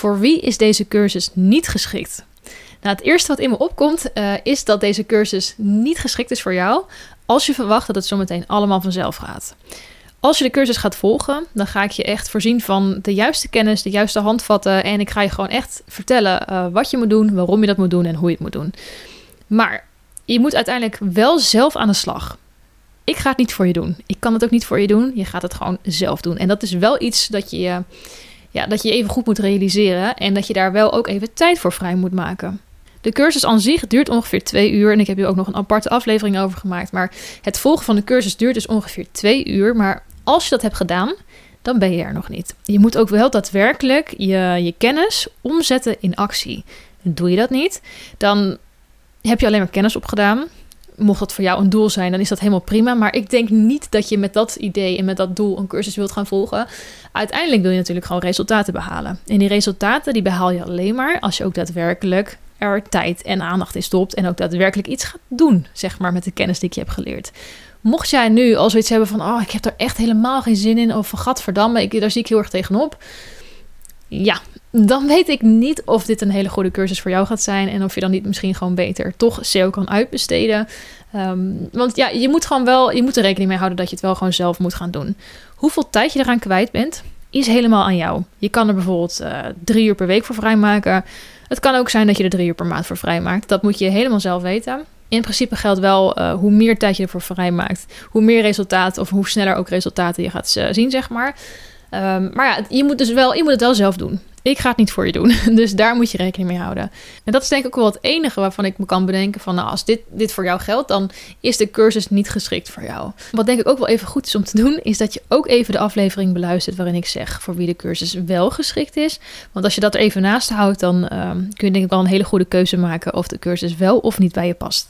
Voor wie is deze cursus niet geschikt? Nou, het eerste wat in me opkomt uh, is dat deze cursus niet geschikt is voor jou als je verwacht dat het zometeen allemaal vanzelf gaat. Als je de cursus gaat volgen, dan ga ik je echt voorzien van de juiste kennis, de juiste handvatten. En ik ga je gewoon echt vertellen uh, wat je moet doen, waarom je dat moet doen en hoe je het moet doen. Maar je moet uiteindelijk wel zelf aan de slag. Ik ga het niet voor je doen. Ik kan het ook niet voor je doen. Je gaat het gewoon zelf doen. En dat is wel iets dat je, ja, dat je even goed moet realiseren. En dat je daar wel ook even tijd voor vrij moet maken. De cursus aan zich duurt ongeveer twee uur. En ik heb hier ook nog een aparte aflevering over gemaakt. Maar het volgen van de cursus duurt dus ongeveer twee uur. Maar als je dat hebt gedaan, dan ben je er nog niet. Je moet ook wel daadwerkelijk je, je kennis omzetten in actie. Doe je dat niet, dan heb je alleen maar kennis opgedaan. Mocht dat voor jou een doel zijn, dan is dat helemaal prima. Maar ik denk niet dat je met dat idee en met dat doel een cursus wilt gaan volgen. Uiteindelijk wil je natuurlijk gewoon resultaten behalen. En die resultaten die behaal je alleen maar als je ook daadwerkelijk er tijd en aandacht in stopt. En ook daadwerkelijk iets gaat doen, zeg maar, met de kennis die je hebt geleerd. Mocht jij nu al zoiets hebben van, oh, ik heb er echt helemaal geen zin in, of gadverdamme, ik, daar zie ik heel erg tegenop. Ja, dan weet ik niet of dit een hele goede cursus voor jou gaat zijn. En of je dan niet misschien gewoon beter toch SEO kan uitbesteden. Ehm, want ja, je moet gewoon wel, je moet er rekening mee houden dat je het wel gewoon zelf moet gaan doen. Hoeveel tijd je eraan kwijt bent, is helemaal aan jou. Je kan er bijvoorbeeld uh, drie uur per week voor vrijmaken. Het kan ook zijn dat je er drie uur per maand voor vrijmaakt. Dat moet je helemaal zelf weten. In principe geldt wel, uh, hoe meer tijd je ervoor vrijmaakt, hoe meer resultaten of hoe sneller ook resultaten je gaat uh, zien, zeg maar. Um, maar ja, je moet, dus wel, je moet het wel zelf doen. Ik ga het niet voor je doen. Dus daar moet je rekening mee houden. En dat is denk ik ook wel het enige waarvan ik me kan bedenken van... nou, als dit, dit voor jou geldt, dan is de cursus niet geschikt voor jou. Wat denk ik ook wel even goed is om te doen... is dat je ook even de aflevering beluistert waarin ik zeg... voor wie de cursus wel geschikt is. Want als je dat er even naast houdt... dan um, kun je denk ik wel een hele goede keuze maken... of de cursus wel of niet bij je past.